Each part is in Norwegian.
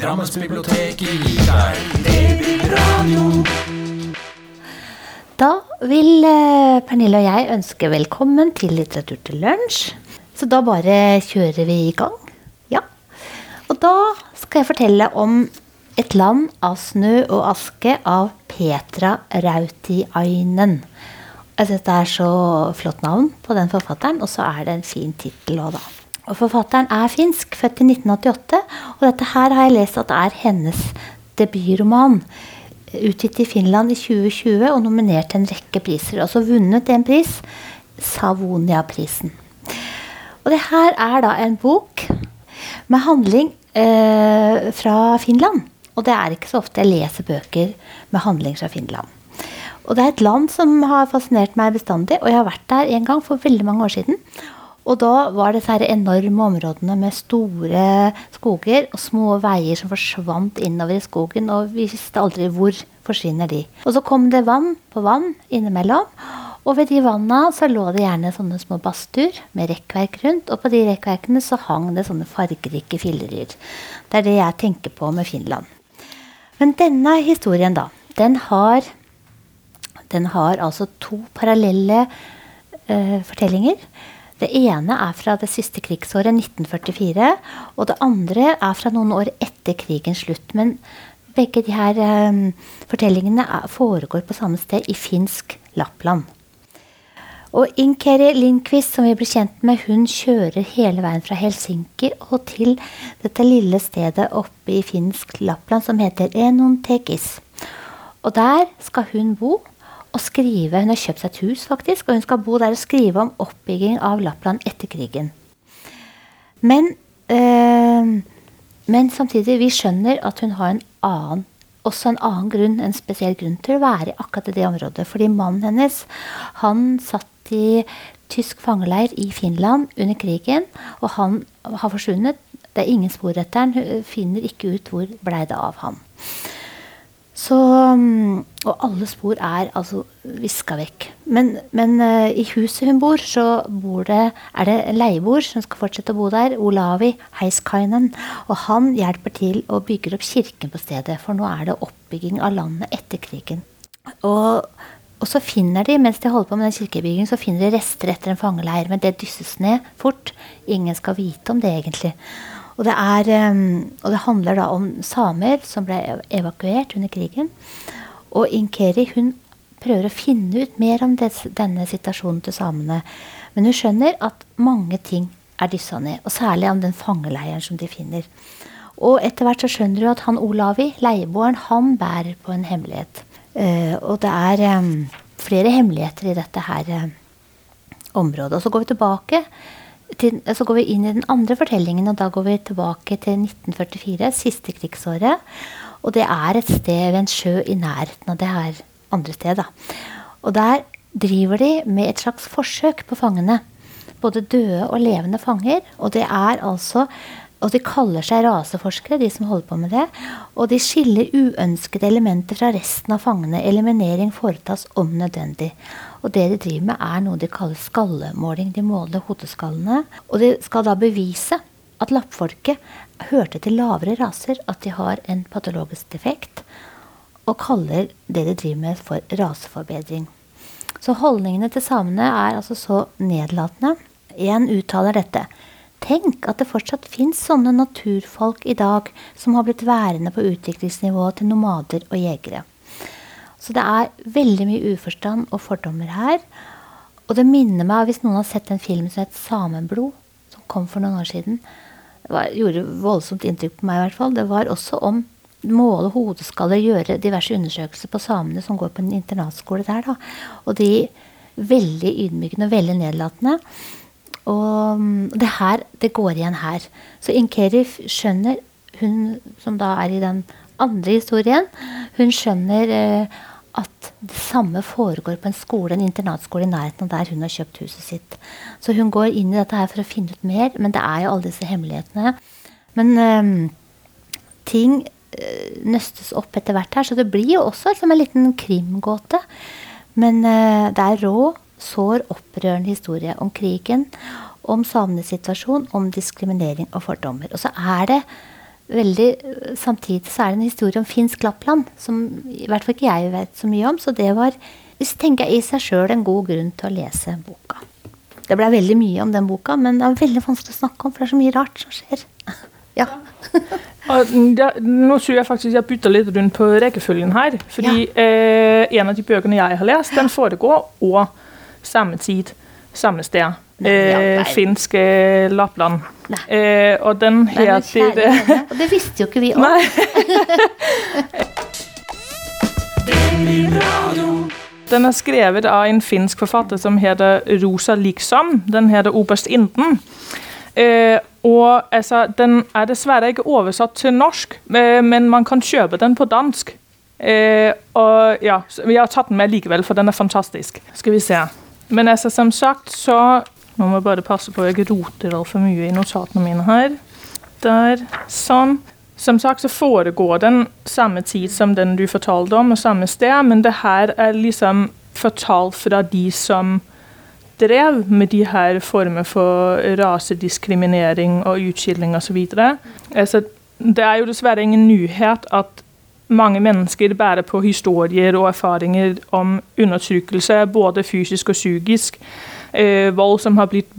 Drammensbiblioteket gir deg DB-radio. Da vil eh, Pernille og jeg ønske velkommen til Litteratur til lunsj. Så da bare kjører vi i gang. Ja. Og da skal jeg fortelle om Et land av snø og aske av Petra Rautiainen. Jeg syns det er så flott navn på den forfatteren, og så er det en fin tittel òg, da. Og forfatteren er finsk, født i 1988, og dette her har jeg lest at er hennes debutroman utgitt i Finland i 2020 og nominert til en rekke priser. Altså vunnet en pris, Savonia-prisen. Og det her er da en bok med handling eh, fra Finland. Og det er ikke så ofte jeg leser bøker med handling fra Finland. Og det er et land som har fascinert meg bestandig, og jeg har vært der en gang for veldig mange år siden. Og da var disse enorme områdene med store skoger og små veier som forsvant innover i skogen, og vi visste aldri hvor forsvinner de. Og så kom det vann på vann innimellom. Og ved de vanna så lå det gjerne sånne små badstuer med rekkverk rundt. Og på de rekkverkene så hang det sånne fargerike filledyr. Det er det jeg tenker på med Finland. Men denne historien, da, den har, den har altså to parallelle uh, fortellinger. Det ene er fra det siste krigsåret, 1944. Og det andre er fra noen år etter krigens slutt. Men begge de her eh, fortellingene foregår på samme sted, i finsk Lappland. Og Inkeri Lindqvist, som vi ble kjent med, hun kjører hele veien fra Helsinki og til dette lille stedet oppe i finsk Lappland som heter Enontekis. Og der skal hun bo og skrive. Hun har kjøpt seg et hus, faktisk, og hun skal bo der og skrive om oppbygging av Lappland etter krigen. Men, øh, men samtidig, vi skjønner at hun har en annen også en annen grunn, en spesiell grunn til å være akkurat i det området. Fordi mannen hennes han satt i tysk fangeleir i Finland under krigen, og han har forsvunnet. Det er ingen spor etter han. Hun finner ikke ut hvor blei det av han. Så, mm, og alle spor er altså viska vekk. Men, men uh, i huset hun bor, så bor det, er det leieboer som skal fortsette å bo der. Olavi Heiskainen. Og han hjelper til og bygger opp kirken på stedet. For nå er det oppbygging av landet etter krigen. Og og så finner de, mens de holder på med den kirkebyggingen, så finner de rester etter en fangeleir. Men det dysses ned fort. Ingen skal vite om det, egentlig. Og det, er, og det handler da om samer som ble evakuert under krigen. Og Inkeri hun prøver å finne ut mer om des, denne situasjonen til samene. Men hun skjønner at mange ting er dyssa ned. Og særlig om den fangeleiren som de finner. Og etter hvert så skjønner hun at han Olavi, leieboeren, han bærer på en hemmelighet. Uh, og det er um, flere hemmeligheter i dette her uh, området. Og så går vi tilbake til, så går vi inn i den andre fortellingen, og da går vi tilbake til 1944, siste krigsåret. Og det er et sted ved en sjø i nærheten av det her andre stedet. Og der driver de med et slags forsøk på fangene. Både døde og levende fanger. Og det er altså og de kaller seg raseforskere, de som holder på med det. Og de skiller uønskede elementer fra resten av fangene. Eliminering foretas om nødvendig. Og det de driver med, er noe de kaller skallemåling. De måler hodeskallene. Og de skal da bevise at lappfolket hørte til lavere raser, at de har en patologisk defekt, og kaller det de driver med, for raseforbedring. Så holdningene til samene er altså så nedlatende. Én uttaler dette. Tenk at det fortsatt fins sånne naturfolk i dag som har blitt værende på utviklingsnivået til nomader og jegere. Så det er veldig mye uforstand og fordommer her. Og det minner meg, hvis noen har sett en film som het 'Sameblod', som kom for noen år siden Det var, gjorde voldsomt inntrykk på meg, i hvert fall. Det var også om måle hodeskaller, gjøre diverse undersøkelser på samene som går på en internatskole der. Da. Og de veldig ydmykende og veldig nedlatende. Og mm, det her, det går igjen her. Så Inkerif skjønner, hun som da er i den andre historien, hun skjønner eh, at det samme foregår på en skole, en internatskole i nærheten av der hun har kjøpt huset sitt. Så hun går inn i dette her for å finne ut mer, men det er jo alle disse hemmelighetene. Men eh, ting eh, nøstes opp etter hvert her, så det blir jo også som en liten krimgåte. Men eh, det er rå sår, opprørende historie om krigen, om samenes situasjon, om diskriminering og fordommer. Og så er det veldig Samtidig så er det en historie om finsk Lappland som i hvert fall ikke jeg vet så mye om. Så det var hvis tenker jeg i seg sjøl en god grunn til å lese boka. Det ble veldig mye om den boka, men det er veldig vanskelig å snakke om, for det er så mye rart som skjer. ja. Ja, nå tror jeg faktisk jeg bytter litt rundt på rekkefølgen her. Fordi Ja. eh, en av de bøkene jeg har lest, den foregår og samme tid, samme sted. Nei, Eh, nei. finsk eh, Lappland. Eh, og den Nei, heter vene, Og det visste jo ikke vi òg. Den er skrevet av en finsk forfatter som heter Rosa Liksom. Den heter Oberst Inden. Eh, og altså, Den er dessverre ikke oversatt til norsk, eh, men man kan kjøpe den på dansk. Eh, og ja, Vi har tatt den med likevel, for den er fantastisk. Skal vi se. Men altså, som sagt så Nå må jeg bare passe på at jeg ikke roter altfor mye i notatene mine her. Der. Sånn. Som sagt så foregår den samme tid som den du fortalte om, og samme sted, men det her er liksom fortalt fra de som drev med de her former for rasediskriminering og utskilling osv. Altså, det er jo dessverre ingen nyhet at mange mennesker bærer på historier og erfaringer om undertrykkelse, både fysisk og psykisk. Eh, vold som har blitt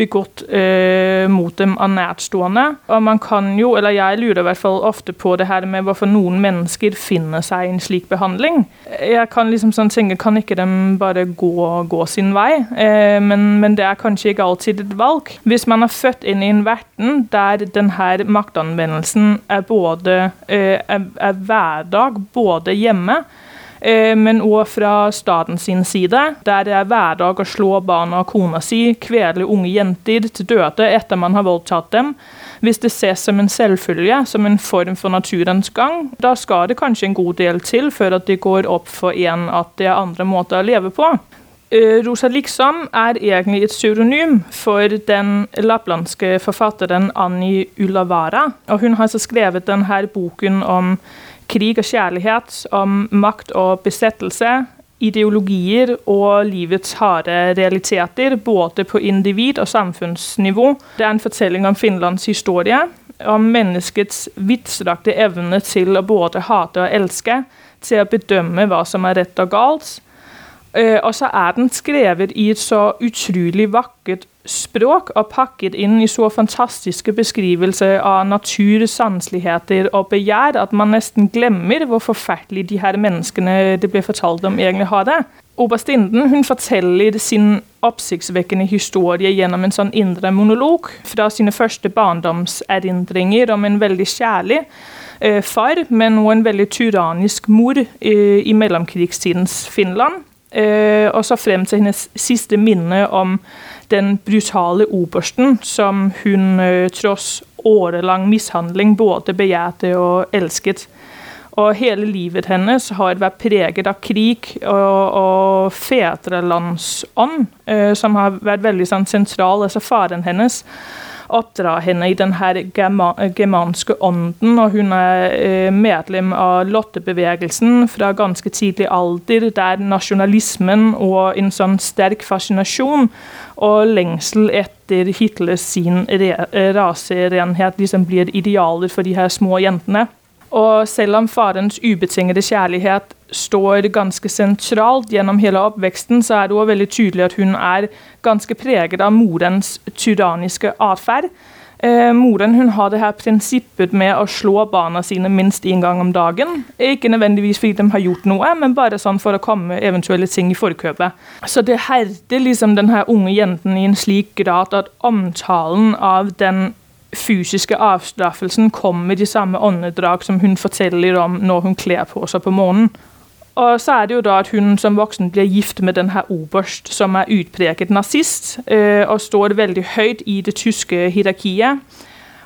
begått eh, mot dem av nærstående. Og man kan jo, eller jeg lurer i hvert fall ofte på det her med hvorfor noen mennesker finner seg i en slik behandling. Jeg kan liksom sånn tenke, kan ikke de bare gå, gå sin vei? Eh, men, men det er kanskje ikke alltid et valg. Hvis man er født inn i en verden der denne maktanvendelsen er både eh, er, er hverdag, både hjemme men òg fra staten sin side, der det er hverdag å slå barna og kona si, kvele unge jenter til døde etter man har voldtatt dem. Hvis det ses som en selvfølge, som en form for naturens gang, da skal det kanskje en god del til før at det går opp for en at det er andre måter å leve på. Eh, Rosa Liksom er egentlig et pseudonym for den lapplandske forfatteren Anni Ulavara. Og hun har så skrevet denne boken om krig og kjærlighet, om makt og besettelse, ideologier og livets harde realiteter, både på individ- og samfunnsnivå. Det er en fortelling om Finlands historie, om menneskets vidstrakte evne til å både hate og elske, til å bedømme hva som er rett og galt. Eh, og så er den skrevet i et så utrolig vakkert språk og pakket inn i så fantastiske beskrivelser av natur, sanseligheter og begjær at man nesten glemmer hvor forferdelig de her menneskene det ble fortalt om, egentlig har det. Oberstinden hun forteller sin oppsiktsvekkende historie gjennom en sånn indre monolog fra sine første barndomserindringer om en veldig kjærlig eh, far, men også en veldig tyrannisk mor eh, i mellomkrigstidens Finland. Eh, og så frem til hennes siste minne om den brutale obersten som hun eh, tross årelang mishandling både begjærte og elsket. Og hele livet hennes har vært preget av krig og, og fedrelandsånd, eh, som har vært veldig sånn, sentral. Altså faren hennes oppdrar henne i den her germa, germanske ånden, og hun er eh, medlem av lottebevegelsen fra ganske tidlig alder, der nasjonalismen og en sånn sterk fascinasjon og lengsel etter Hitlers sin eh, raserenhet liksom blir idealer for de her små jentene. Og selv om farens ubetingede kjærlighet står ganske sentralt gjennom hele oppveksten, så er det også veldig tydelig at hun er ganske preget av morens tyranniske atferd. Eh, moren hun har det her prinsippet med å slå barna sine minst én gang om dagen. Ikke nødvendigvis fordi de har gjort noe, men bare sånn for å komme eventuelle ting i forkjøpet. Så det herder liksom den her unge jenten i en slik grad at omtalen av den fysiske avstraffelsen kommer i samme åndedrag som hun forteller om når hun kler på seg på morgenen. Og så er det jo da at hun som voksen blir gift med den her oberst, som er utpreget nazist, eh, og står veldig høyt i det tyske hierarkiet.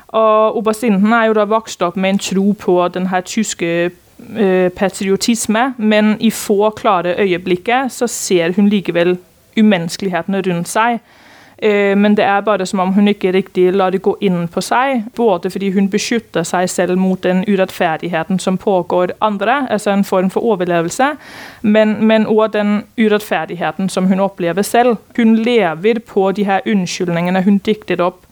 Og oberstinden er jo da vokst opp med en tro på den her tyske eh, patriotisme, men i få klare øyeblikker så ser hun likevel umenneskelighetene rundt seg. Eh, Men det er bare som om hun ikke riktig lar det gå inn på seg. Både fordi hun beskytter seg selv mot den urettferdigheten som pågår andre, altså en form for overlevelse, men også den urettferdigheten som hun opplever selv. Hun lever på de her unnskyldningene hun dikter opp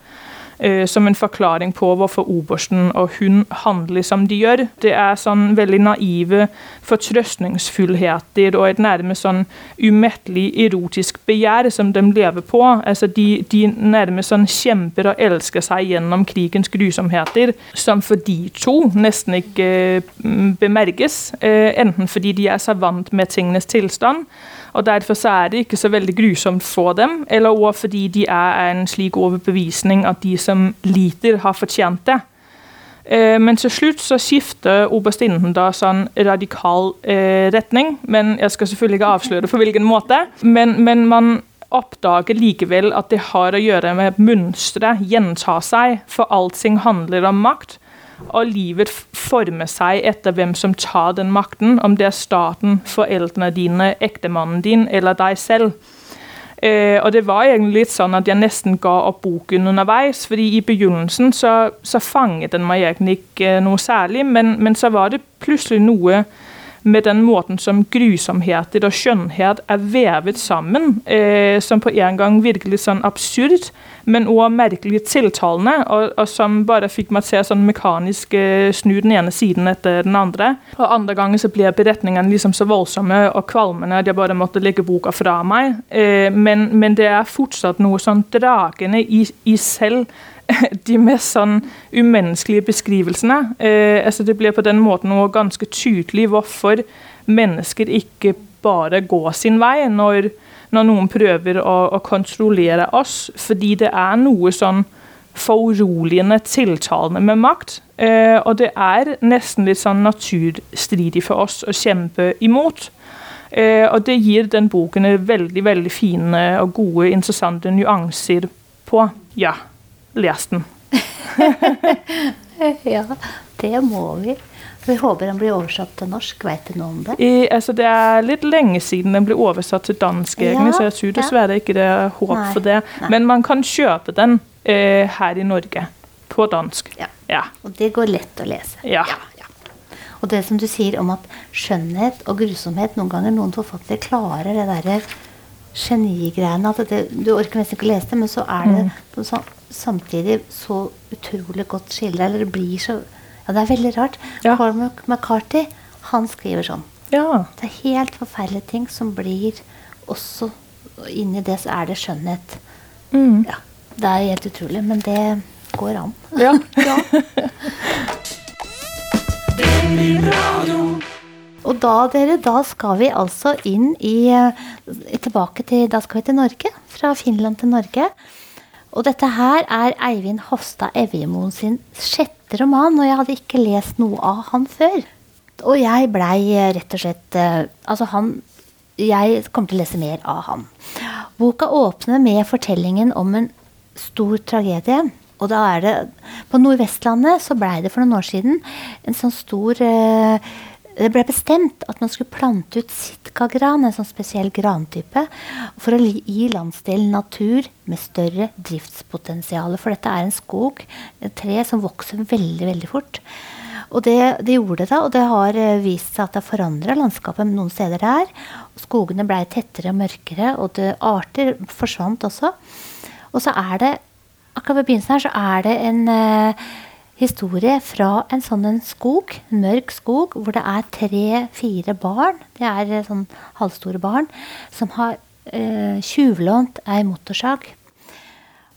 eh, som en forklaring på hvorfor obersten og hun handler som de gjør. Det er sånn veldig naive fortrøstningsfullheter og et nærmest sånn umettelig erotisk begjær som de lever på. Altså de, de nærmest sånn kjemper og elsker seg gjennom krigens grusomheter, som for de to nesten ikke eh, bemerkes. Eh, enten fordi de er så vant med tingenes tilstand, og Derfor er det ikke så veldig grusomt for dem, eller også fordi de er en slik overbevisning at de som lider, har fortjent det. Eh, men til slutt så skifter oberstinden da sånn radikal eh, retning. Men jeg skal selvfølgelig ikke avsløre på hvilken måte. Men, men, man oppdager likevel at det har å gjøre med mønstre, gjenta seg. For allting handler om makt. Og livet former seg etter hvem som tar den makten, om det er staten, foreldrene dine, ektemannen din eller deg selv. Eh, og det var egentlig litt sånn at jeg nesten ga opp boken underveis. fordi i begynnelsen så, så fanget den meg egentlig ikke noe særlig, men, men så var det plutselig noe med den måten som grusomheter og skjønnhet er vevet sammen, eh, som på en gang virker litt sånn absurd, men òg merkelig tiltalende, og, og, som bare fikk meg til sånn mekanisk eh, snu den ene siden etter den andre. Og andre ganger så ble beretningene liksom så voldsomme og kvalmende at jeg bare måtte legge boka fra meg. Eh, men, men, det er fortsatt noe sånn dragende i, i selv de mest sånn umenneskelige beskrivelsene. Eh, altså det blir på den måten noe ganske tydelig hvorfor mennesker ikke bare går sin vei når, når noen prøver å, å, kontrollere oss. Fordi det er noe sånn foruroligende tiltalende med makt. Eh, og det er nesten litt sånn naturstridig for oss å kjempe imot. Eh, og det gir den boken veldig veldig fine og gode, interessante nyanser på. Ja les den. ja, det må vi. Vi håper den blir oversatt til norsk. Vet du noe om det? I, altså, det er litt lenge siden den ble oversatt til dansk, egentlig, ja, så jeg tror dessverre ikke det er håp Nei. for det. Nei. Men man kan kjøpe den eh, her i Norge på dansk. Ja. ja. Og det går lett å lese. Ja. ja. Og det som du sier om at skjønnhet og grusomhet Noen ganger noen forfattere klarer det derre genigreiene. At det, du orker nesten ikke å lese det, men så er det mm. så, samtidig så utrolig godt skildra. Eller det blir så Ja, det er veldig rart. Ja. Cormac McCarthy, han skriver sånn. Ja. Det er helt forferdelige ting som blir også Inni det så er det skjønnhet. Mm. Ja, det er helt utrolig, men det går an. Ja. ja. Og da, dere, da skal vi altså inn i Tilbake til Da skal vi til Norge. Fra Finland til Norge. Og dette her er Eivind Hofstad Evjemoen sin sjette roman, og jeg hadde ikke lest noe av han før. Og jeg blei eh, rett og slett uh, Altså, han Jeg kommer til å lese mer av han. Boka åpner med fortellingen om en stor tragedie. Og da er det På Nordvestlandet så blei det for noen år siden en sånn stor uh, det ble bestemt at man skulle plante ut sitkagran, en sånn spesiell grantype, for å gi landsdelen natur med større driftspotensial. For dette er en skog, et tre som vokser veldig, veldig fort. Og det, det gjorde det, da, og det har eh, vist seg at det har forandra landskapet noen steder der. Skogene ble tettere og mørkere, og det, arter forsvant også. Og så er det, akkurat ved begynnelsen her, så er det en eh, historie fra en sånn en skog, en mørk skog, hvor det er tre-fire barn, det er eh, sånn halvstore barn, som har eh, tjuvlånt ei motorsag.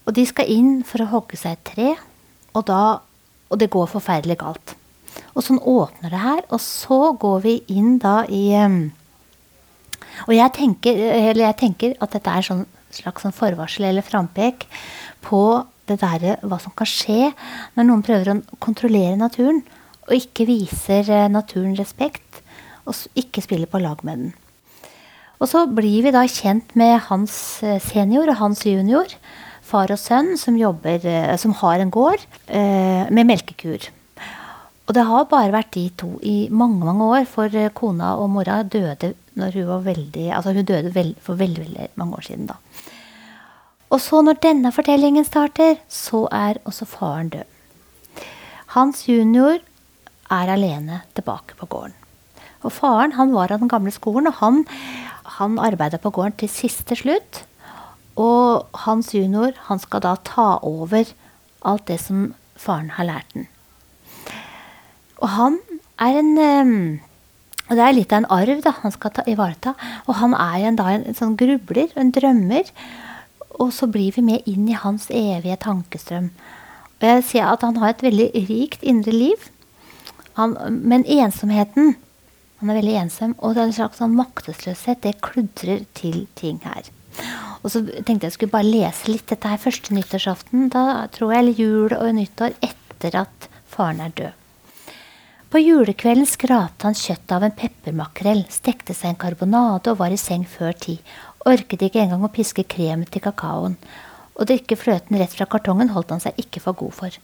Og de skal inn for å hogge seg et tre, og, da, og det går forferdelig galt. Og sånn åpner det her, og så går vi inn da i um, Og jeg tenker, jeg tenker, at dette er sånn slags sånn forvarsel eller frampek på det der, hva som kan skje når noen prøver å kontrollere naturen, og ikke viser eh, naturen respekt, og ikke spiller på lag med den. Og så blir vi da kjent med hans eh, senior og hans junior, far og sønn, som, jobber, eh, som har en gård med melkekur. Og det har bare vært de to i mange mange år, for kona og mora døde når hun var veldig, altså hun døde for veldig, veldig mange år siden. da. Og så, når denne fortellingen starter, så er også faren død. Hans junior er alene tilbake på gården. Og faren han var av den gamle skolen, og han, han arbeida på gården til siste slutt. Og hans junior han skal da ta over alt det som faren har lært den. Og han er en eh, og Det er litt av en arv da, han skal ta, ivareta. Og han er en, da, en, en sånn grubler, en drømmer. Og så blir vi med inn i hans evige tankestrøm. Og jeg ser at han har et veldig rikt indre liv. Han, men ensomheten Han er veldig ensom, og det er en slags sånn maktesløshet. Det kludrer til ting her. Og så tenkte jeg skulle bare lese litt dette her første nyttårsaften. Da tror jeg eller jul og nyttår etter at faren er død. På julekvelden skrapte han kjøttet av en peppermakrell, stekte seg en karbonade og var i seng før ti. Orket ikke engang å piske kremet til kakaoen. Å drikke fløten rett fra kartongen holdt han seg ikke for god for.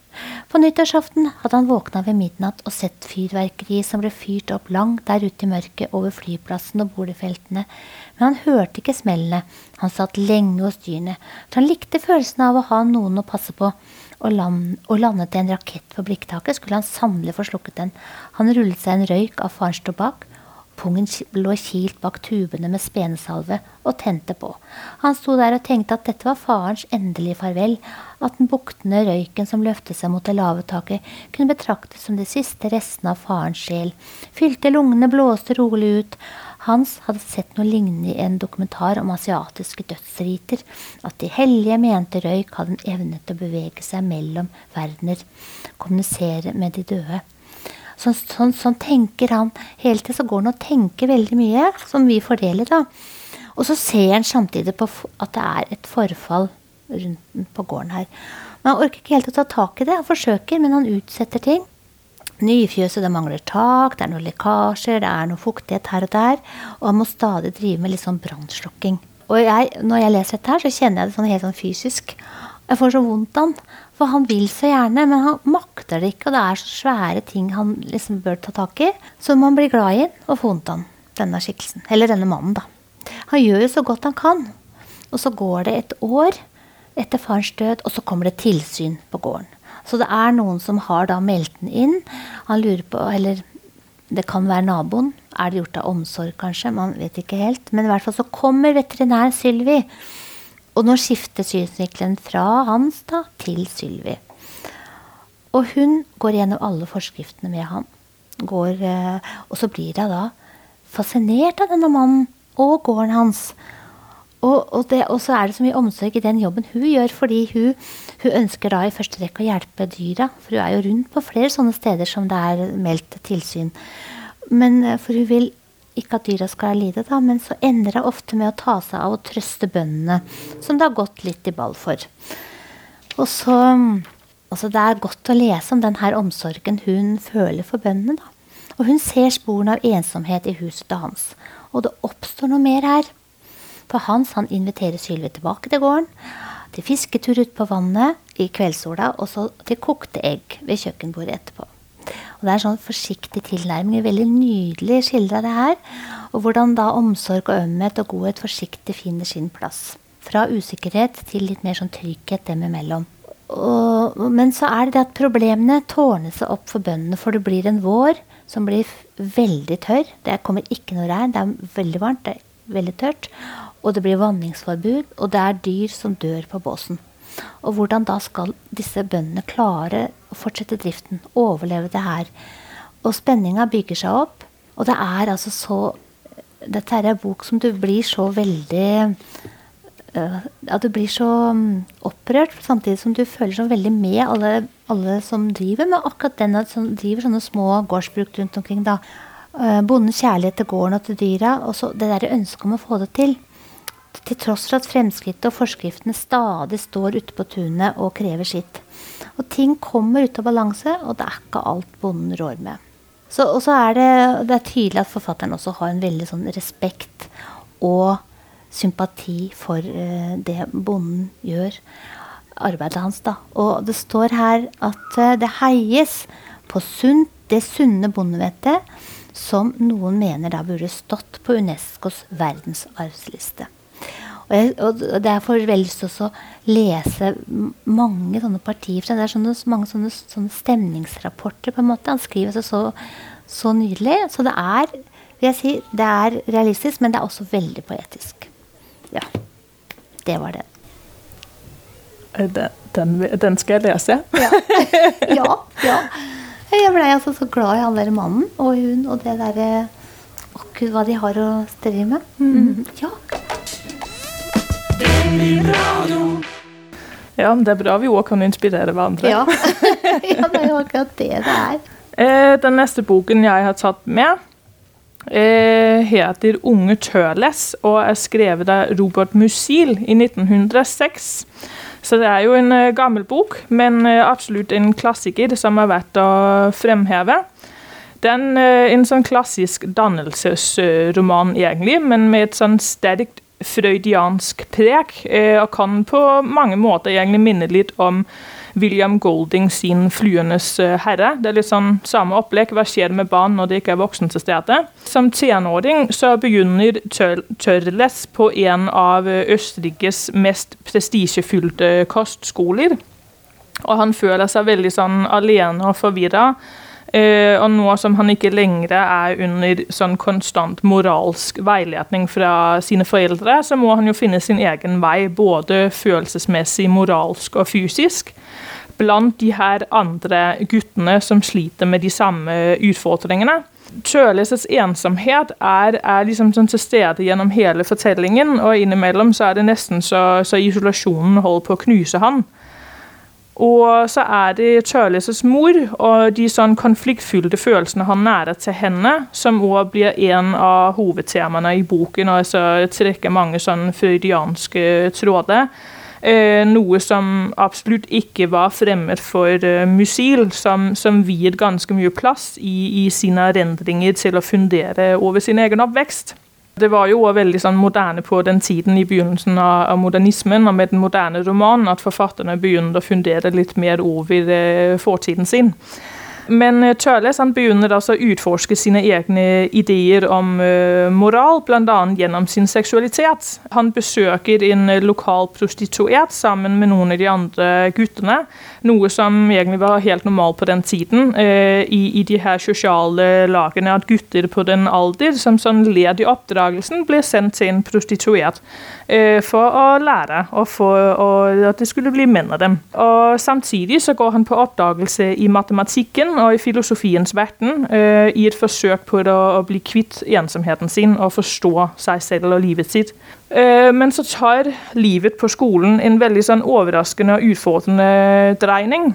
På nyttårsaften hadde han våkna ved midnatt og sett fyrverkeriet som ble fyrt opp langt der ute i mørket over flyplassen og boligfeltene, men han hørte ikke smellene. Han satt lenge hos dyrene, for han likte følelsen av å ha noen å passe på og, land, og landet en rakett på blikktaket, skulle han sannelig få slukket den. Han rullet seg en røyk av farens tobakk. Pungen lå kilt bak tubene med spenesalve og tente på. Han sto der og tenkte at dette var farens endelige farvel, at den buktende røyken som løftet seg mot det lave taket, kunne betraktes som de siste restene av farens sjel. Fylte lungene, blåste rolig ut. Hans hadde sett noe lignende i en dokumentar om asiatiske dødsriter, at de hellige mente røyk hadde en evne til å bevege seg mellom verdener, kommunisere med de døde. Sånn, sånn, sånn tenker han hele tiden. Så går han og tenker veldig mye, som vi fordeler, da. Og så ser han samtidig på at det er et forfall rundt på gården her. Men han orker ikke helt å ta tak i det. Han forsøker, men han utsetter ting. Nyfjøset, det mangler tak, det er noen lekkasjer, det er noe fuktighet her og der. Og han må stadig drive med litt sånn brannslukking. Og jeg, når jeg leser dette her, så kjenner jeg det sånn helt sånn fysisk. Jeg får så vondt av han. For han vil så gjerne, men han makter det ikke. Og det er så svære ting han liksom bør ta tak i. Så man blir glad i han og får vondt av denne skikkelsen. Eller denne mannen, da. Han gjør jo så godt han kan. Og så går det et år etter farens død, og så kommer det tilsyn på gården. Så det er noen som har da meldt den inn. Han lurer på, eller det kan være naboen. Er det gjort av omsorg, kanskje? Man vet ikke helt. Men i hvert fall så kommer veterinær Sylvi. Og nå skifter synsvinkelen fra hans da til Sylvi. Og hun går gjennom alle forskriftene med han. Går, eh, og så blir hun da fascinert av denne mannen og gården hans. Og, og, det, og, så er det så mye omsorg i den jobben hun gjør, fordi hun, hun, ønsker da i første rekke å hjelpe dyra. For hun er jo rundt på flere sånne steder som det er meldt tilsyn. Men, eh, for hun vil ikke at dyra skal lide, da, men så ender det ofte med å ta seg av å trøste bøndene, som det har gått litt i ball for. Og så altså Det er godt å lese om den her omsorgen hun føler for bøndene. da. Og hun ser sporene av ensomhet i huset til Hans. Og det oppstår noe mer her. For Hans han inviterer Sylvi tilbake til gården, til fisketur ut på vannet i kveldssola, og så til kokte egg ved kjøkkenbordet etterpå. Og Det er sånn forsiktig tilnærming. Veldig nydelig skildra det her. Og hvordan da omsorg og ømhet og godhet forsiktig finner sin plass. Fra usikkerhet til litt mer sånn trygghet dem imellom. Og, men så er det det at problemene tårner seg opp for bøndene, for det blir en vår som blir veldig tørr. Det kommer ikke noe regn, det er veldig varmt, det er veldig tørt og det blir vanningsforbud, og det er dyr som dør på båsen. Og hvordan da skal disse bøndene klare å fortsette driften, overleve det her? Og spenninga bygger seg opp, og det er altså så Dette er ei bok som du blir så veldig at Ja, du blir så um, opprørt, samtidig som du føler så veldig med alle, alle som driver med akkurat den som driver sånne små gårdsbruk rundt omkring. da. Uh, bondens kjærlighet til gården og til dyra, og så det derre ønsket om å få det til til tross for at fremskrittet og forskriftene stadig står ute på tunet og krever sitt. Og ting kommer ut av balanse, og det er ikke alt bonden rår med. Så, og så er det, det er tydelig at forfatteren også har en veldig sånn respekt og sympati for uh, det bonden gjør. Arbeidet hans, da. Og det står her at uh, det heies på sunt, det sunne bondevettet som noen mener da burde stått på Unescos verdensarvsliste. Og, jeg, og det er for veldig lyst til å lese mange sånne partier. Det er sånne, mange sånne, sånne, stemningsrapporter. på en måte. Han skriver seg så, så nydelig. Så det er, vil jeg si, det er realistisk, men det er også veldig poetisk. Ja. Det var det. Den, Den, den skal jeg lese. ja, ja. Jeg blei altså så glad i han der mannen og hun og det derre Å, gud, hva de har å stri med. Mm. Ja. Ja, det er bra vi òg kan inspirere hverandre. Ja. ja, det er jo akkurat det det er. Eh, den neste boken jeg har tatt med, eh, heter 'Unge Tøles' og er skrevet av Robert Musil i 1906. Så det er jo en eh, gammel bok, men absolutt en klassiker som er verdt å fremheve. Det er en, en sånn klassisk dannelsesroman, egentlig, men med et sånn sterkt freudiansk preg, eh, og kan på mange måter egentlig minne litt om William Golding sin 'Fluenes eh, herre'. Det er litt sånn samme opplegg. Hva skjer med barn når det ikke er voksen til stede? Som tenåring så begynner Tør- Tørles på en av eh, Østerrikes mest prestisjefylte kostskoler. Og han føler seg veldig sånn alene og forvirra. Eh, og nå som han ikke lenger er under sånn konstant moralsk veiledning fra sine foreldre, så må han jo finne sin egen vei, både følelsesmessig, moralsk og fysisk. Blant de her andre guttene som sliter med de samme utfordringene. Tørleses ensomhet er, er liksom sånn til stede gjennom hele fortellingen, og innimellom så er det nesten så, så isolasjonen holder på å knuse han. Og så er det Charlies mor og de sånn konfliktfylte følelsene han nærer til henne, som også blir en av hovedtemaene i boken, og altså trekker mange sånn freudianske tråder. Eh, noe som absolutt ikke var fremmed for eh, Musil, som, som viet ganske mye plass i, i sine erindringer til å fundere over sin egen oppvekst. Det var jo også veldig sånn moderne på den tiden i begynnelsen av, modernismen, og med den moderne romanen, at forfatterne begynte å fundere litt mer over eh, fortiden sin. Men Charles han begynner altså å utforske sine egne ideer om eh, moral, bl.a. gjennom sin seksualitet. Han besøker en eh, lokal prostituert sammen med noen av de andre guttene. Noe som egentlig var helt normalt på den tiden eh, i, i de her sosiale lagene. At gutter på den alder som sånn led i oppdragelsen ble sendt til en prostituert eh, for å lære, og for å, at det skulle bli menn av dem. Og Samtidig så går han på oppdagelse i matematikken og i filosofiens verden eh, i et forsøk på å, bli kvitt ensomheten sin og forstå seg selv og livet sitt. Eh, men så tar livet på skolen en veldig sånn overraskende og utfordrende dreining.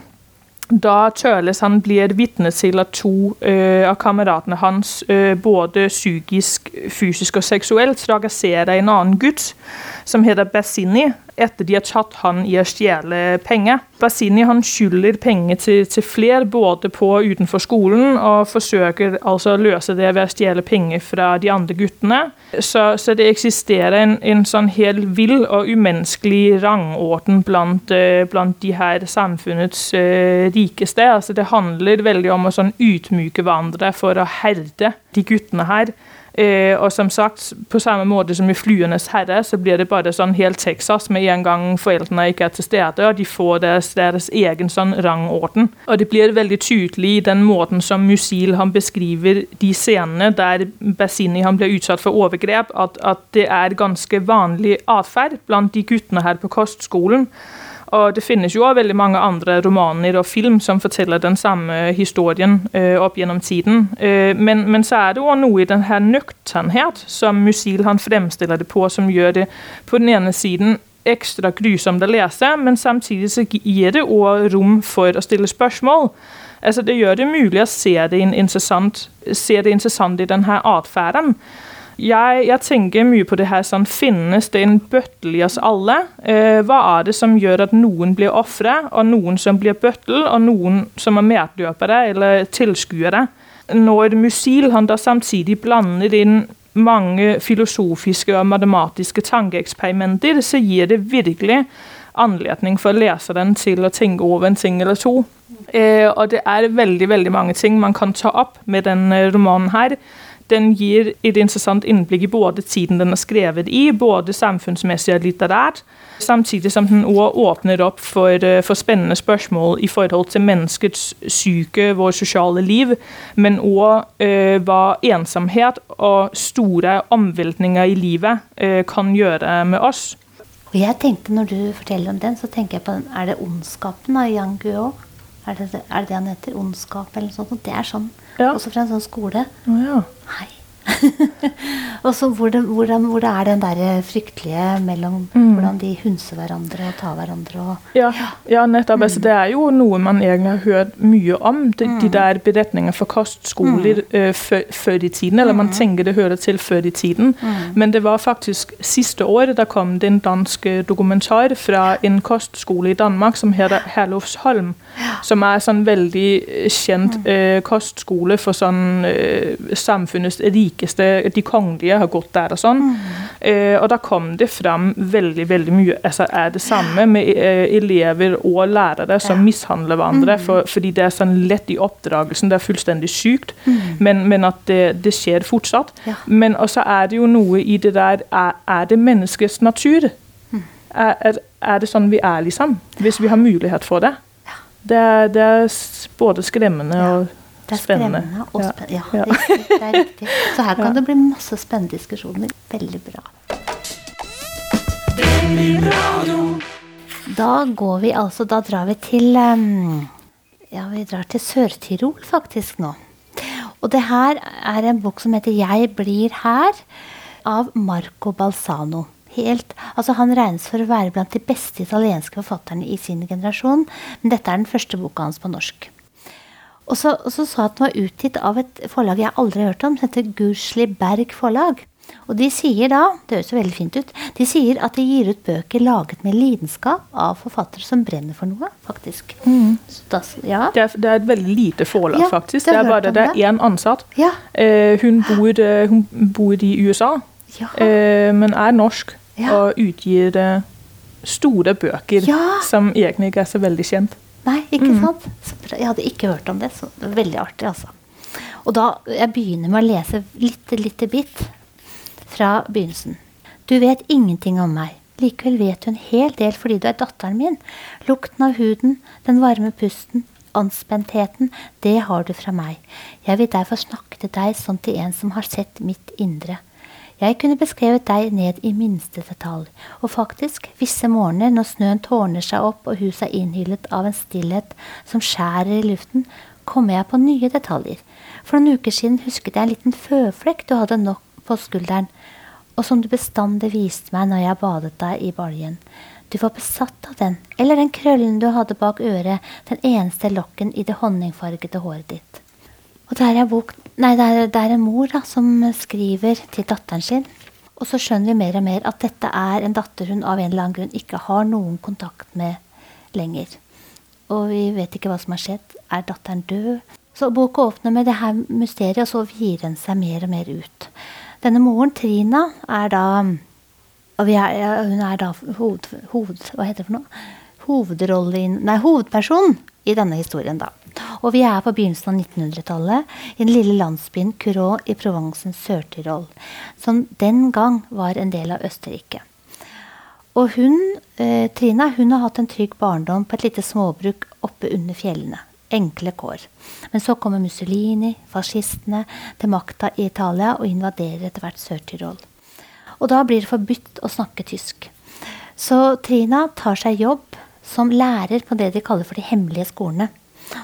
Da Tørles han blir vitne til at to eh, av kameratene hans både psykisk, fysisk og seksuelt trakasserer en annen gutt som heter Bassini, etter de har tatt han i å stjele penger. Bassini han skylder penger til, til flere, både på og utenfor skolen, og forsøker altså å løse det ved å stjele penger fra de andre guttene. Så, så det eksisterer en, en sånn helt vill og umenneskelig rangorden blant, eh, blant de her samfunnets uh, rikeste. Altså det handler veldig om å sånn utmyke hverandre for å herde de guttene her. Eh, og som sagt, på samme måte som i 'Flyenes herre', så blir det bare sånn helt Texas med en gang foreldrene ikke er til stede, og de får deres, deres egen sånn rangorden. Og det blir veldig tydelig i den måten som Musil han beskriver de scenene der Bassini han blir utsatt for overgrep, at, at det er ganske vanlig atferd blant de guttene her på kostskolen. Og det finnes jo også veldig mange andre romaner og film som forteller den samme historien eh, opp gjennom tiden. Eh, men, men, så er det også noe i denne nøkternhet som Musil han fremstiller det på, som gjør det på den ene siden ekstra grusomt å lese, men samtidig så gir det også rom for å stille spørsmål. Altså, det gjør det mulig å se det interessant, se det interessant i denne atferden. Jeg, jeg, tenker mye på det her sånn Finnes det en bøttel i oss alle? Eh, hva er det som gjør at noen blir ofre, og noen som blir bøttel, og noen som er medløpere eller tilskuere? Når Musil han da samtidig blander inn mange filosofiske og matematiske tankeeksperimenter, så gir det virkelig anledning for leseren til å tenke over en ting eller to. Eh, og det er veldig veldig mange ting man kan ta opp med denne romanen her den gir et interessant innblikk i både tiden den er skrevet i, både samfunnsmessig og litterært, samtidig som den også åpner opp for, eh, for, spennende spørsmål i forhold til menneskets syke, vårt sosiale liv, men òg øh, hva ensomhet og store omveltninger i livet øh, kan gjøre med oss. Og jeg tenkte, når du forteller om den, så tenker jeg på den, Er det ondskapen av Yang Guo? Er det, er det det han heter? Ondskap eller noe sånt? Det er sånn. Ja. Også fra en sånn skole. Oh, ja. Hei. og så hvor det, hvor, det, hvor det er den der fryktelige mellom Mm. hvordan de hunser hverandre og tar hverandre og Ja, ja nettopp. Altså, det er jo noe man egentlig har hørt mye om. De, de der beretningene fra kostskoler øh, før, i tiden. Eller man tenker det hører til før i tiden. Men det var faktisk siste år der kom det en dansk øh, dokumentar fra en kostskole i Danmark som heter Herlufsholm. Som er sånn veldig øh, kjent eh, kostskole for sånn eh, samfunnets rikeste. De kongelige har gått der og sånn. Eh, og da kom det fram veldig veldig mye altså er det samme med elever og lærere som mishandler hverandre for, fordi det er sånn lett i oppdragelsen. Det er fullstendig sykt, men, men at det, det skjer fortsatt. Men også er det jo noe i det der Er, er det menneskets natur? Er, er, er det sånn vi er, liksom? Hvis vi har mulighet for det? Det er, det er både skremmende Ja. og Det er spennende. skremmende og spennende. Ja, Ja. Riktig, det er riktig. Så her kan det bli masse spennende diskusjoner. Veldig bra. Da går vi altså Da drar vi til Ja, vi drar til Sør-Tirol faktisk nå. Og det her er en bok som heter 'Jeg blir her' av Marco Balsano. Helt, altså Han regnes for å være blant de beste italienske forfatterne i sin generasjon, men dette er den første boka hans på norsk. Og så, og så sa at den var utgitt av et forlag jeg aldri har hørt om, som heter Gursli Berg Forlag. Og de sier da, det høres jo veldig fint ut, de sier at de gir ut bøker laget med lidenskap av forfattere som brenner for noe, faktisk. Så da, ja. Det er, det er et veldig lite forlag, Ja, faktisk. det er bare det, det er én ansatt. Ja. Eh, hun, bor, eh, hun bor i USA, Ja. eh, men er norsk Ja. og utgir eh, store bøker Ja. som egentlig ikke er så veldig kjent. Nei, ikke sant? Så bra. Jeg hadde ikke hørt om det, så det var veldig artig, altså. Og da jeg begynner med å lese lite, lite bit fra begynnelsen. Du vet ingenting om meg. Likevel vet du en hel del fordi du er datteren min. Lukten av huden, den varme pusten, anspentheten, det har du fra meg. Jeg vil derfor snakke til deg som til en som har sett mitt indre. Jeg kunne beskrevet deg ned i minste detalj, og faktisk, visse morgener når snøen tårner seg opp og huset er innhyllet av en stillhet som skjærer i luften, kommer jeg på nye detaljer. For noen uker siden husket jeg en liten føflekk du hadde nok på skulderen, og som du bestandig viste meg når jeg badet deg i baljen. Du var besatt av den, eller den krøllen du hadde bak øret, den eneste lokken i det honningfargede håret ditt. Og det er, bok, nei, det, er, det er en mor da, som skriver til datteren sin. Og så skjønner vi mer og mer at dette er en datter hun av en eller annen grunn ikke har noen kontakt med lenger. Og vi vet ikke hva som har skjedd. Er datteren død? Så boka åpner med det her mysteriet, og så gir den seg mer og mer ut. Denne moren, Trina, er da og er, Hun er da hoved, hoved, hva heter det for noe? Hovedrollen, Nei, hovedperson i denne historien, da. Og vi er på begynnelsen av 1900-tallet i den lille landsbyen Curot i Provencen Sør-Tirol, som den gang var en del av Østerrike. Og hun, eh, Trina hun har hatt en trygg barndom på et lite småbruk oppe under fjellene. Enkle kår. Men så kommer Mussolini, fascistene, til makta i Italia og invaderer etter hvert Sør-Tirol. Og da blir det forbudt å snakke tysk. Så Trina tar seg jobb som lærer på det de kaller for de hemmelige skolene.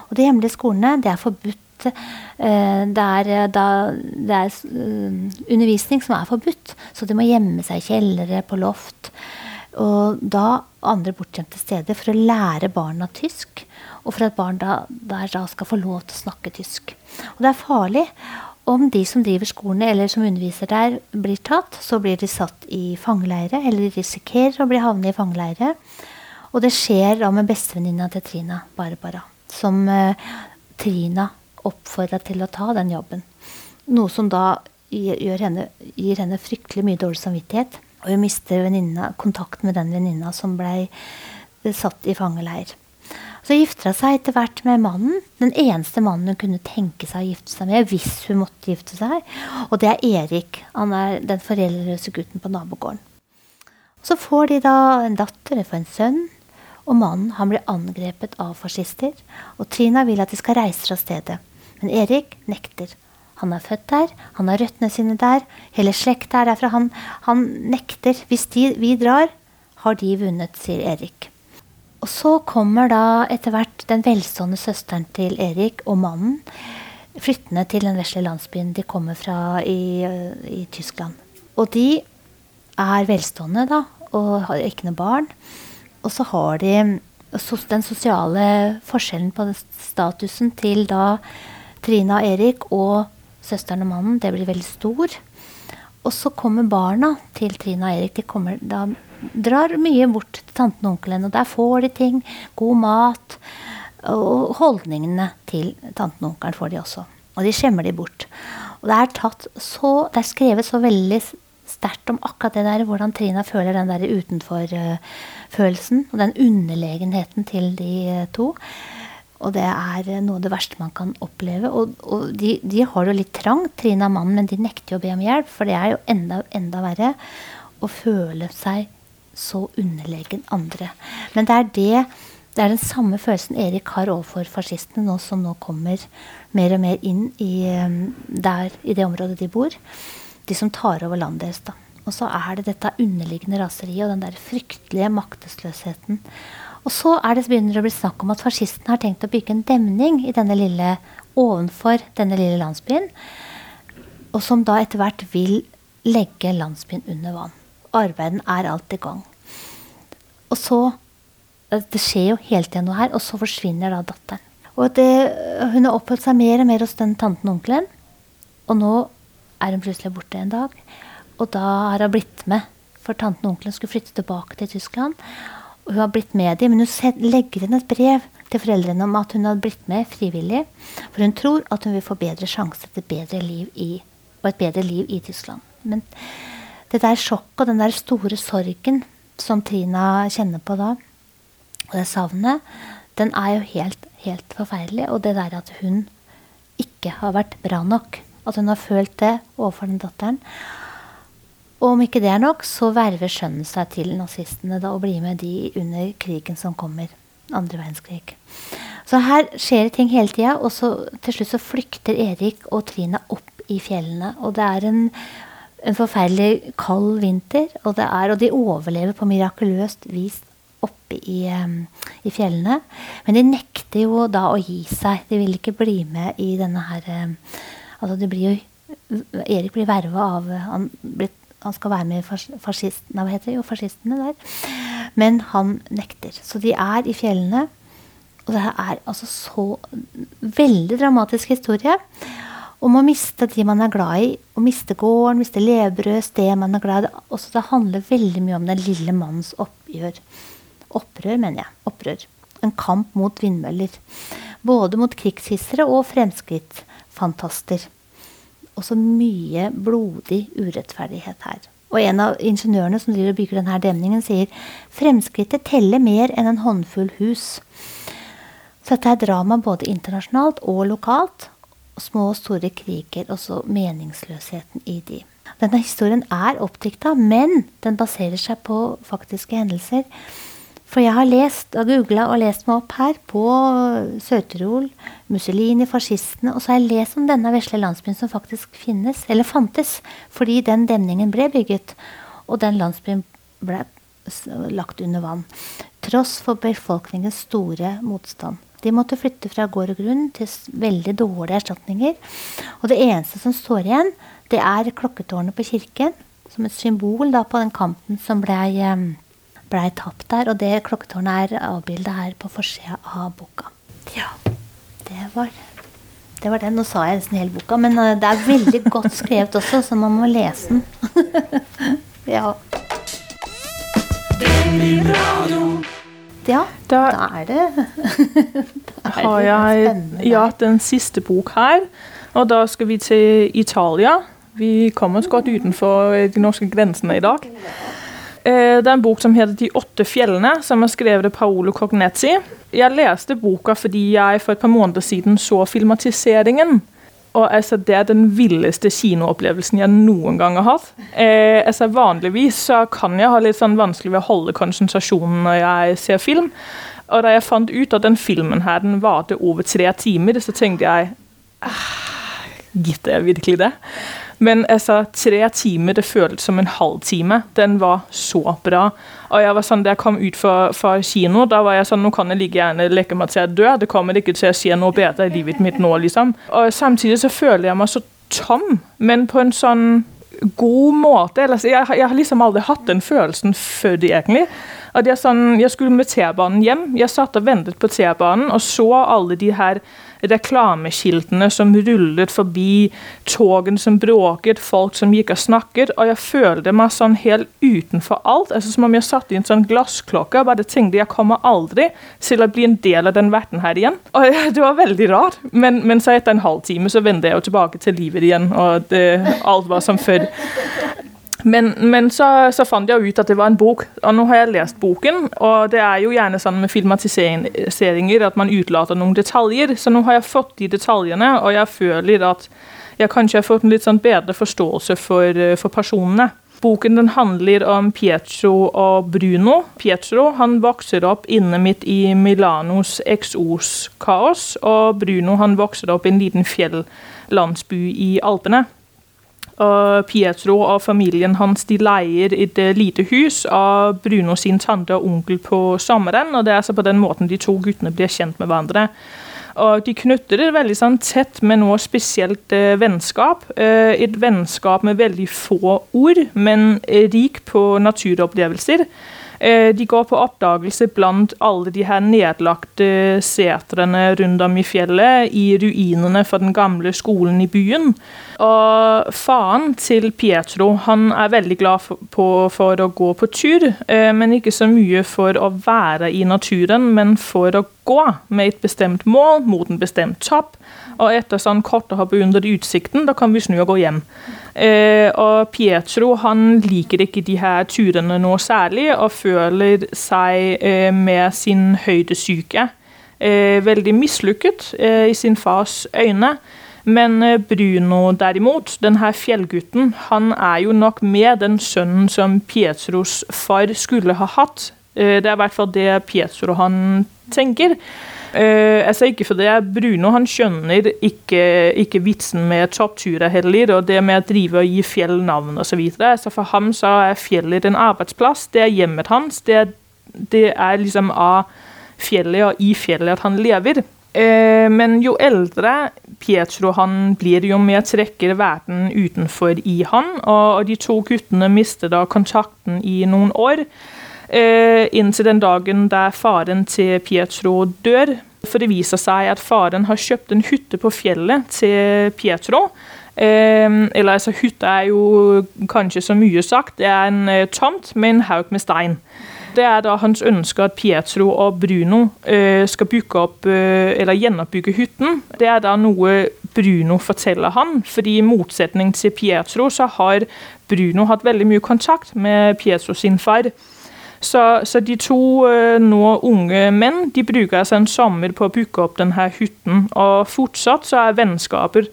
Og de hemmelige skolene, det er forbudt. eh, Det er, eh, da, det er eh, undervisning som er forbudt, så de må gjemme seg i kjellere, på loft. Og da andre bortgjemte steder for å lære barna tysk. Og for at barn da, der da skal få lov til å snakke tysk. Og det er farlig. Om de som driver skolene eller som underviser der, blir tatt, så blir de satt i fangeleire, eller de risikerer å bli havne i fangeleire. Og det skjer da med bestevenninna til Trina, Barbara, som eh, Trina oppfordra til å ta den jobben. Noe som da henne, gir henne fryktelig mye dårlig samvittighet. Og hun mister kontakten med den venninna som blei eh, satt i fangeleir. Så gifter hun seg etter hvert med mannen, den eneste mannen hun kunne tenke seg å gifte seg med hvis hun måtte gifte seg, og det er Erik. Han er den foreldreløse gutten på nabogården. Så får de da en datter, de får en sønn, og mannen han blir angrepet av fascister, og Trina vil at de skal reise fra stedet, men Erik nekter. Han er født der, han har røttene sine der, hele slekta er derfra. Han, han nekter. Hvis de, vi drar, har de vunnet, sier Erik. Og så kommer da etter hvert den velstående søsteren til Erik og mannen flyttende til den vesle landsbyen de kommer fra i, i Tyskland. Og de er velstående da, og har ikke noe barn. Og så har de den sosiale forskjellen på statusen til da Trine og Erik og søsteren og mannen, det blir veldig stor. Og så kommer barna til Trine og Erik. De kommer, da, drar mye bort til tanten og onkelen, og der får de ting. God mat. Og holdningene til tanten og onkelen får de også. Og de skjemmer de bort. Og det er, så, det er skrevet så veldig sterkt om akkurat det der, hvordan Trina føler den der utenfor-følelsen. og den underlegenheten til de eh, to. Og det er eh, noe av det verste man kan oppleve. Og, og de, de, har det jo litt trangt, Trina og mannen, men de nekter jo å be om hjelp. For det er jo enda, enda verre å føle seg så underlegen andre. Men det er, det, det er den samme følelsen Erik har overfor fascistene nå som nå kommer mer og mer inn i, eh, der, i det området de bor. De som tar over landet deres. da. Og så er det dette underliggende raseriet og den der fryktelige maktesløsheten og så er det begynner det å bli snakk om at fascistene har tenkt å bygge en demning i denne lille, ovenfor denne lille landsbyen. Og som da etter hvert vil legge landsbyen under vann. Arbeidet er alt i gang. Og så eh, Det skjer jo hele tiden noe her, og så forsvinner da datteren. Og det, Hun har oppholdt seg mer og mer hos den tanten og onkelen. Og nå er hun plutselig borte en dag. Og da har hun blitt med, for tanten og onkelen skulle flytte tilbake til Tyskland Og hun har blitt med dem, men hun legger inn et brev til foreldrene om at hun har blitt med frivillig. For hun tror at hun vil få bedre sjanse til bedre liv i, og et bedre liv i Tyskland. Men det der sjokket og den der store sorgen som Trina kjenner på da, og det savnet, den er jo helt, helt forferdelig. Og det der at hun ikke har vært bra nok. At hun har følt det overfor den datteren. Og om ikke det er nok, så verver sønnen seg til nazistene da, og blir med de under krigen som kommer. Andre verdenskrig. Så her skjer ting hele tida, og så til slutt så flykter Erik og Trine opp i fjellene. Og det er en, en forferdelig kald vinter, og, er, og, de overlever på mirakuløst vis oppe i, um, i, fjellene. Men de nekter jo da å gi seg. De vil ikke bli med i denne her um, Altså det blir jo Erik blir verva av Han blir han skal være med fascistene, hva heter det, jo, fascistene der. Men han nekter. Så de er i fjellene. Og det er altså så veldig dramatisk historie om å miste de man er glad i. Å miste gården, miste levebrød, stedet man er glad i. Også det handler veldig mye om den lille mannens oppgjør. Opprør, mener jeg. Opprør. En kamp mot vindmøller. Både mot krigshissere og fremskrittsfantaster også mye blodig urettferdighet her. Og en av ingeniørene som driver og bygger denne demningen, sier fremskrittet teller mer enn en håndfull hus. Så dette er drama både internasjonalt og lokalt. Små og store kriger, og så meningsløsheten i de. Denne historien er oppdikta, men den baserer seg på faktiske hendelser. For jeg har lest og googla og lest meg opp her på Sør-Tirol, Mussolini, fascistene. Og så har jeg lest om denne vesle landsbyen som faktisk finnes, eller fantes, fordi den demningen ble bygget. Og den landsbyen ble lagt under vann. Tross for befolkningens store motstand. De måtte flytte fra gård og grunn til veldig dårlige erstatninger. Og det eneste som står igjen, det er klokketårnet på kirken. Som et symbol da, på den kampen som ble eh, blei tapt der. Og det klokketårnet er avbilda her på forsida av boka. Ja, det var, det var den. Nå sa jeg nesten hele boka, men uh, det er veldig godt skrevet også, så man må lese den. ja. Ja, da, da er det Da har jeg ja, den siste bok her. Og da skal vi til Italia. Vi kommer oss godt utenfor de norske grensene i dag. Eh, det er en bok som heter 'De åtte fjellene', som er skrevet av Paolo Cognezzi. Jeg leste boka fordi jeg for et par måneder siden så filmatiseringen. Og altså, Det er den villeste kinoopplevelsen jeg noen gang har hatt. Eh, altså, vanligvis så kan jeg ha litt sånn vanskelig ved å holde konsentrasjonen når jeg ser film. Og da jeg fant ut at den filmen her den varte over tre timer, så tenkte jeg ah, Gidder jeg virkelig det? Men altså, tre timer det føltes som en halvtime. Den var så bra. Og jeg var sånn, Da jeg kom ut fra, kino, da var jeg sånn Nå kan jeg like gjerne leke meg til å dø. Det kommer ikke til å skje noe bedre i livet mitt nå, liksom. Og samtidig så føler jeg meg så tom, men på en sånn god måte. Ellers, jeg, jeg har liksom aldri hatt den følelsen før, egentlig. At jeg, sånn, jeg skulle med T-banen hjem. Jeg satt og ventet på T-banen og så alle de her reklameskiltene som rullet forbi, togene som bråket, folk som gikk og snakket. Og jeg følte meg sånn helt utenfor alt. altså Som om jeg satt i en sånn glassklokke og bare tenkte jeg kommer aldri til å bli en del av den verden her igjen. Og Det var veldig rart. Men, men så etter en halvtime så vendte jeg jo tilbake til livet igjen, og det, alt var som før. Men, men så, så, fant jeg ut at det var en bok, og nå har jeg lest boken. Og det er jo gjerne sånn med filmatiseringer at man utelater noen detaljer. Så nå har jeg fått de detaljene, og jeg føler at jeg kanskje har fått en litt sånn bedre forståelse for, for personene. Boken den handler om Pietro og Bruno. Pietro han vokser opp inne midt i Milanos XOs-kaos, og Bruno han vokser opp i en liten fjellandsby i Alpene. Og Pietro og familien hans de leier et uh, lite hus av Bruno sin tante og onkel på sommeren. og Det er altså på den måten de to guttene blir kjent med hverandre. Og De knytter det veldig sånn, tett med noe spesielt eh, vennskap. Eh, et vennskap med veldig få ord, men rik på naturopplevelser. Eh, de går på oppdagelse blant alle de her nedlagte setrene rundt om i fjellet, i ruinene for den gamle skolen i byen. Og faren til Pietro han er veldig glad for, på, for å gå på tur, eh, men ikke så mye for å være i naturen, men for å gå med et bestemt mål mot en bestemt topp. Og etter sånn kort å ha beundret utsikten, da kan vi snu og gå hjem. Eh, og Pietro han liker ikke de her turene noe særlig, og føler seg eh, med sin høydesyke eh, veldig mislykket i sin fars øyne. Men Bruno derimot, denne fjellgutten, han er jo nok mer den sønnen som Pietros far skulle ha hatt. Det er i hvert fall det Pietro han tenker. Uh, altså ikke for det, Bruno han skjønner ikke, ikke vitsen med toppturer heller, og det med å drive og gi fjell navn osv. Så så for ham så er fjellet en arbeidsplass, det er hjemmet hans. Det, det er liksom av fjellet og i fjellet at han lever. Uh, men jo eldre Pietro han blir, jo mer trekker verden utenfor i han, og, og de to guttene mister da kontakten i noen år. Eh, inntil den dagen der faren til Pietro dør. For det viser seg at faren har kjøpt en hytte på fjellet til Pietro. Eh, eller altså, hytte er jo kanskje så mye sagt. Det er en eh, tomt med en haug med stein. Det er da hans ønske at Pietro og Bruno skal bygge opp, eller gjenoppbygge hytten. Det er da noe Bruno forteller han, fordi i motsetning til Pietro så har Bruno hatt veldig mye kontakt med Pietro sin far. Så, så de to uh, nå unge menn de bruker altså en sommer på å bygge opp denne hytten. Og fortsatt så er vennskaper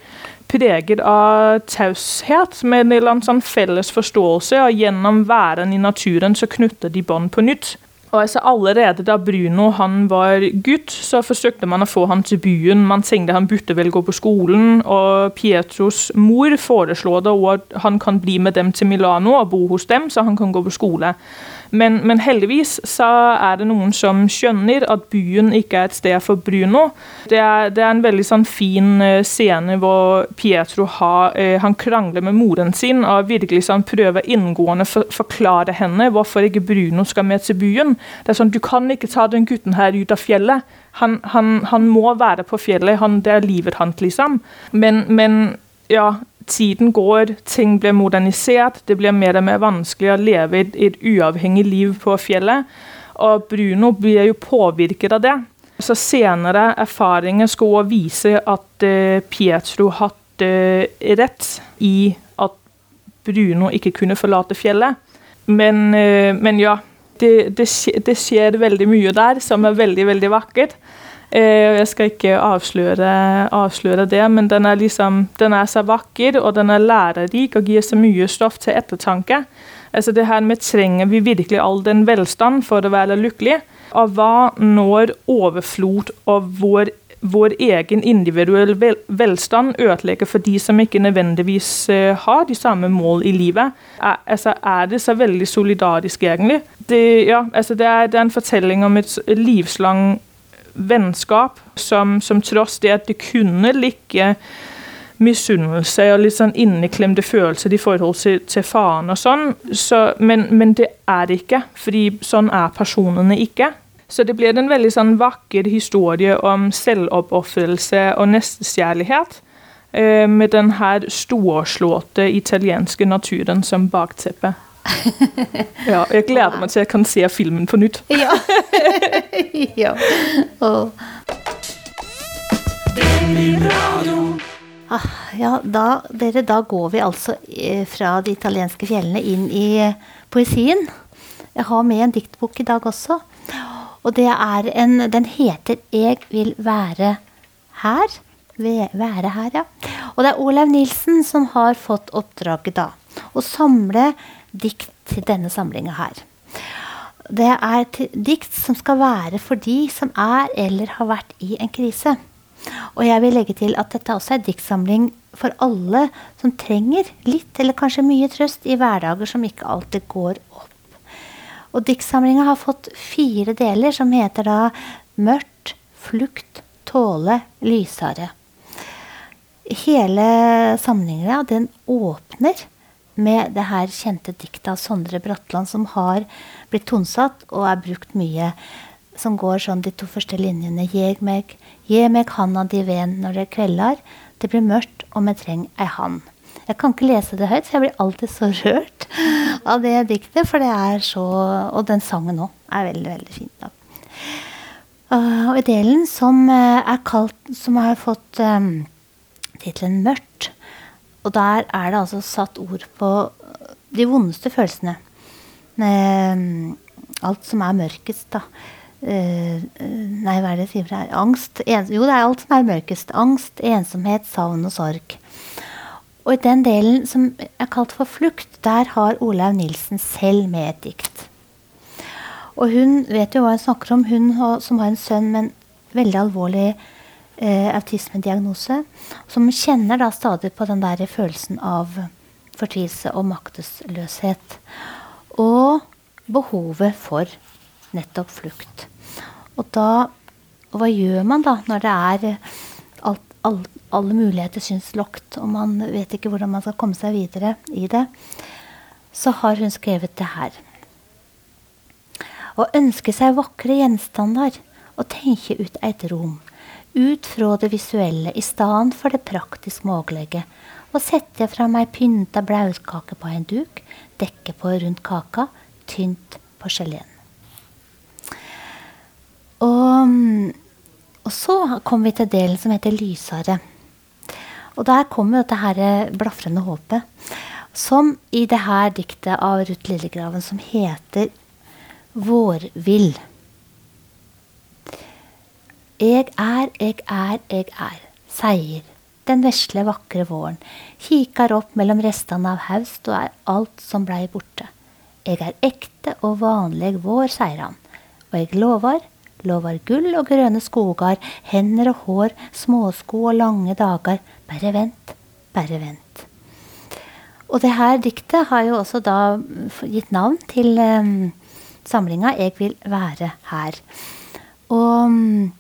preget av taushet, med en eller annen sånn felles forståelse. Og gjennom væren i naturen så knytter de bånd på nytt. Og altså Allerede da Bruno han var gutt, så forsøkte man å få han til byen. Man tenkte han burde vel gå på skolen, og Pietros mor foreslår da at han kan bli med dem til Milano og bo hos dem, så han kan gå på skole. Men, men, heldigvis så er det noen som skjønner at byen ikke er et sted for Bruno. Det er, det er en veldig sånn fin uh, scene hvor Pietro har, uh, han krangler med moren sin og virkelig sånn prøver inngående for, forklare henne hvorfor ikke Bruno skal med til byen. Det er sånn, Du kan ikke ta den gutten her ut av fjellet. Han, han, han må være på fjellet. Han, det er livet hans, liksom. Men, men ja, tiden går, ting blir modernisert, det blir mer og mer vanskelig å leve et, et uavhengig liv på fjellet. Og Bruno blir jo påvirket av det. Så senere erfaringer også vise at uh, Pietro hadde uh, rett i at Bruno ikke kunne forlate fjellet. Men, uh, men ja, det, det, det, skjer veldig mye der som er veldig, veldig vakkert. Eh, jeg skal ikke avsløre, avsløre, det, men den er, liksom, den er så vakker og den er lærerik og gir så mye stoff til ettertanke. Altså det her med Trenger vi virkelig all den velstand for å være lykkelig? Og hva når overflod og vår vår egen individuelle vel velstand ødelegger for de som ikke nødvendigvis uh, har de samme mål i livet. Er, altså, er det så veldig solidarisk, egentlig? Det, ja, altså, det, er, det er en fortelling om et livslang vennskap som, som tross det at det kunne ligge misunnelse og litt sånn inneklemte følelser i forhold til, til faren og sånn, så, men, men, det er det ikke, fordi sånn er personene ikke. Så det blir en veldig sånn vakker historie om selvoppofrelse og nestekjærlighet. Eh, med den her storslåtte italienske naturen som bakteppe. Ja, jeg gleder meg til jeg kan se filmen på nytt. ja. ja. Oh. Ah, ja, da, dere, da går vi altså eh, fra de italienske fjellene inn i eh, poesien. Jeg har med en diktbok i dag også. Og det er en Den heter 'Jeg vil være her'. Være her, ja. Og det er Olaug Nilsen som har fått oppdraget da. Å samle dikt til denne samlinga her. Det er dikt som skal være for de som er eller har vært i en krise. Og jeg vil legge til at dette også er diktsamling for alle som trenger litt eller kanskje mye trøst i hverdager som ikke alltid går opp. Og diktsamlinga har fått fire deler, som heter da Mørkt, Flukt, Tåle, Lysere. Hele samlinga den åpner med det her kjente diktet av Sondre Bratland, som har blitt tonsatt og er brukt mye som går sånn de to første linjene. Gi meg, gi meg handa di ven når det kveldar, det blir mørkt og me treng ei hand. Jeg kan ikke lese det høyt, så jeg blir alltid så rørt av det diktet. For det er så Og den sangen òg er veldig, veldig fin. Da. Og i delen som uh, er kalt Som har fått um, tittelen 'Mørkt', og der er det altså satt ord på de vondeste følelsene. Uh, alt som er mørkest, da. Uh, nei, hva er det jeg sier for her? Angst. ensomhet, jo, det er alt som er mørkest. Angst, ensomhet, savn og sorg. Og i den delen som er kalt for flukt, der har Olaug Nilsen selv med et dikt. Og hun vet jo hva hun snakker om, hun som har en sønn med en veldig alvorlig uh, autismediagnose. Som kjenner da stadig på den der følelsen av fortvilelse og maktesløshet. Og behovet for nettopp flukt. Og da hva gjør man da når det er alt, alt, alle muligheter syns lukket, og man vet ikke hvordan man skal komme seg videre i det? Så har hun skrevet det her. Å ønske seg vakre gjenstander og tenke ut et rom. Ut fra det visuelle i stedet for det praktisk mulige. Og sette fram ei pynta blautkake på en duk, dekke på rundt kaka, tynt porselen. Og, og så kom vi til delen som heter Lysere. Og der kommer dette her blafrende håpet. Som i det her diktet av Ruth Lillegraven som heter Vårvill. Eg er, eg er, eg er, seier den vesle, vakre våren. Kikar opp mellom restene av haust og er alt som blei borte. Eg er ekte og vanleg vår, seier han. Og eg lovar, lovar gull og grønne skogar, hender og hår, småsko og lange dager. Bare vent, bare vent. Og det her diktet har jo også da gitt navn til um, samlinga 'Jeg vil være her'. Og,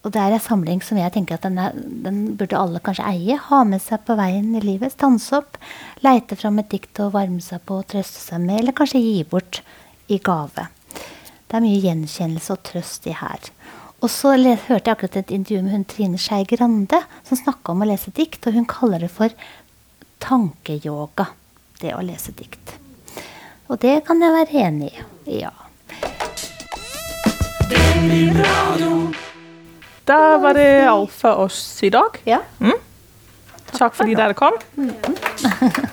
og det er en samling som jeg tenker at den, er, den, burde alle kanskje eie. Ha med seg på veien i livet. Stanse opp, leite fram et dikt å varme seg på og trøste seg med, eller kanskje gi bort i gave. Det er mye gjenkjennelse og trøst i her. Og så hørte jeg akkurat et intervju med hun Trine Skei Grande, som snakka om å lese dikt, og hun kaller det for tankeyoga. Det å lese dikt. Og det kan jeg være enig i. Ja. Da var det alt for oss i dag. ja. Mm. Takk fordi dere kom. Babyradio.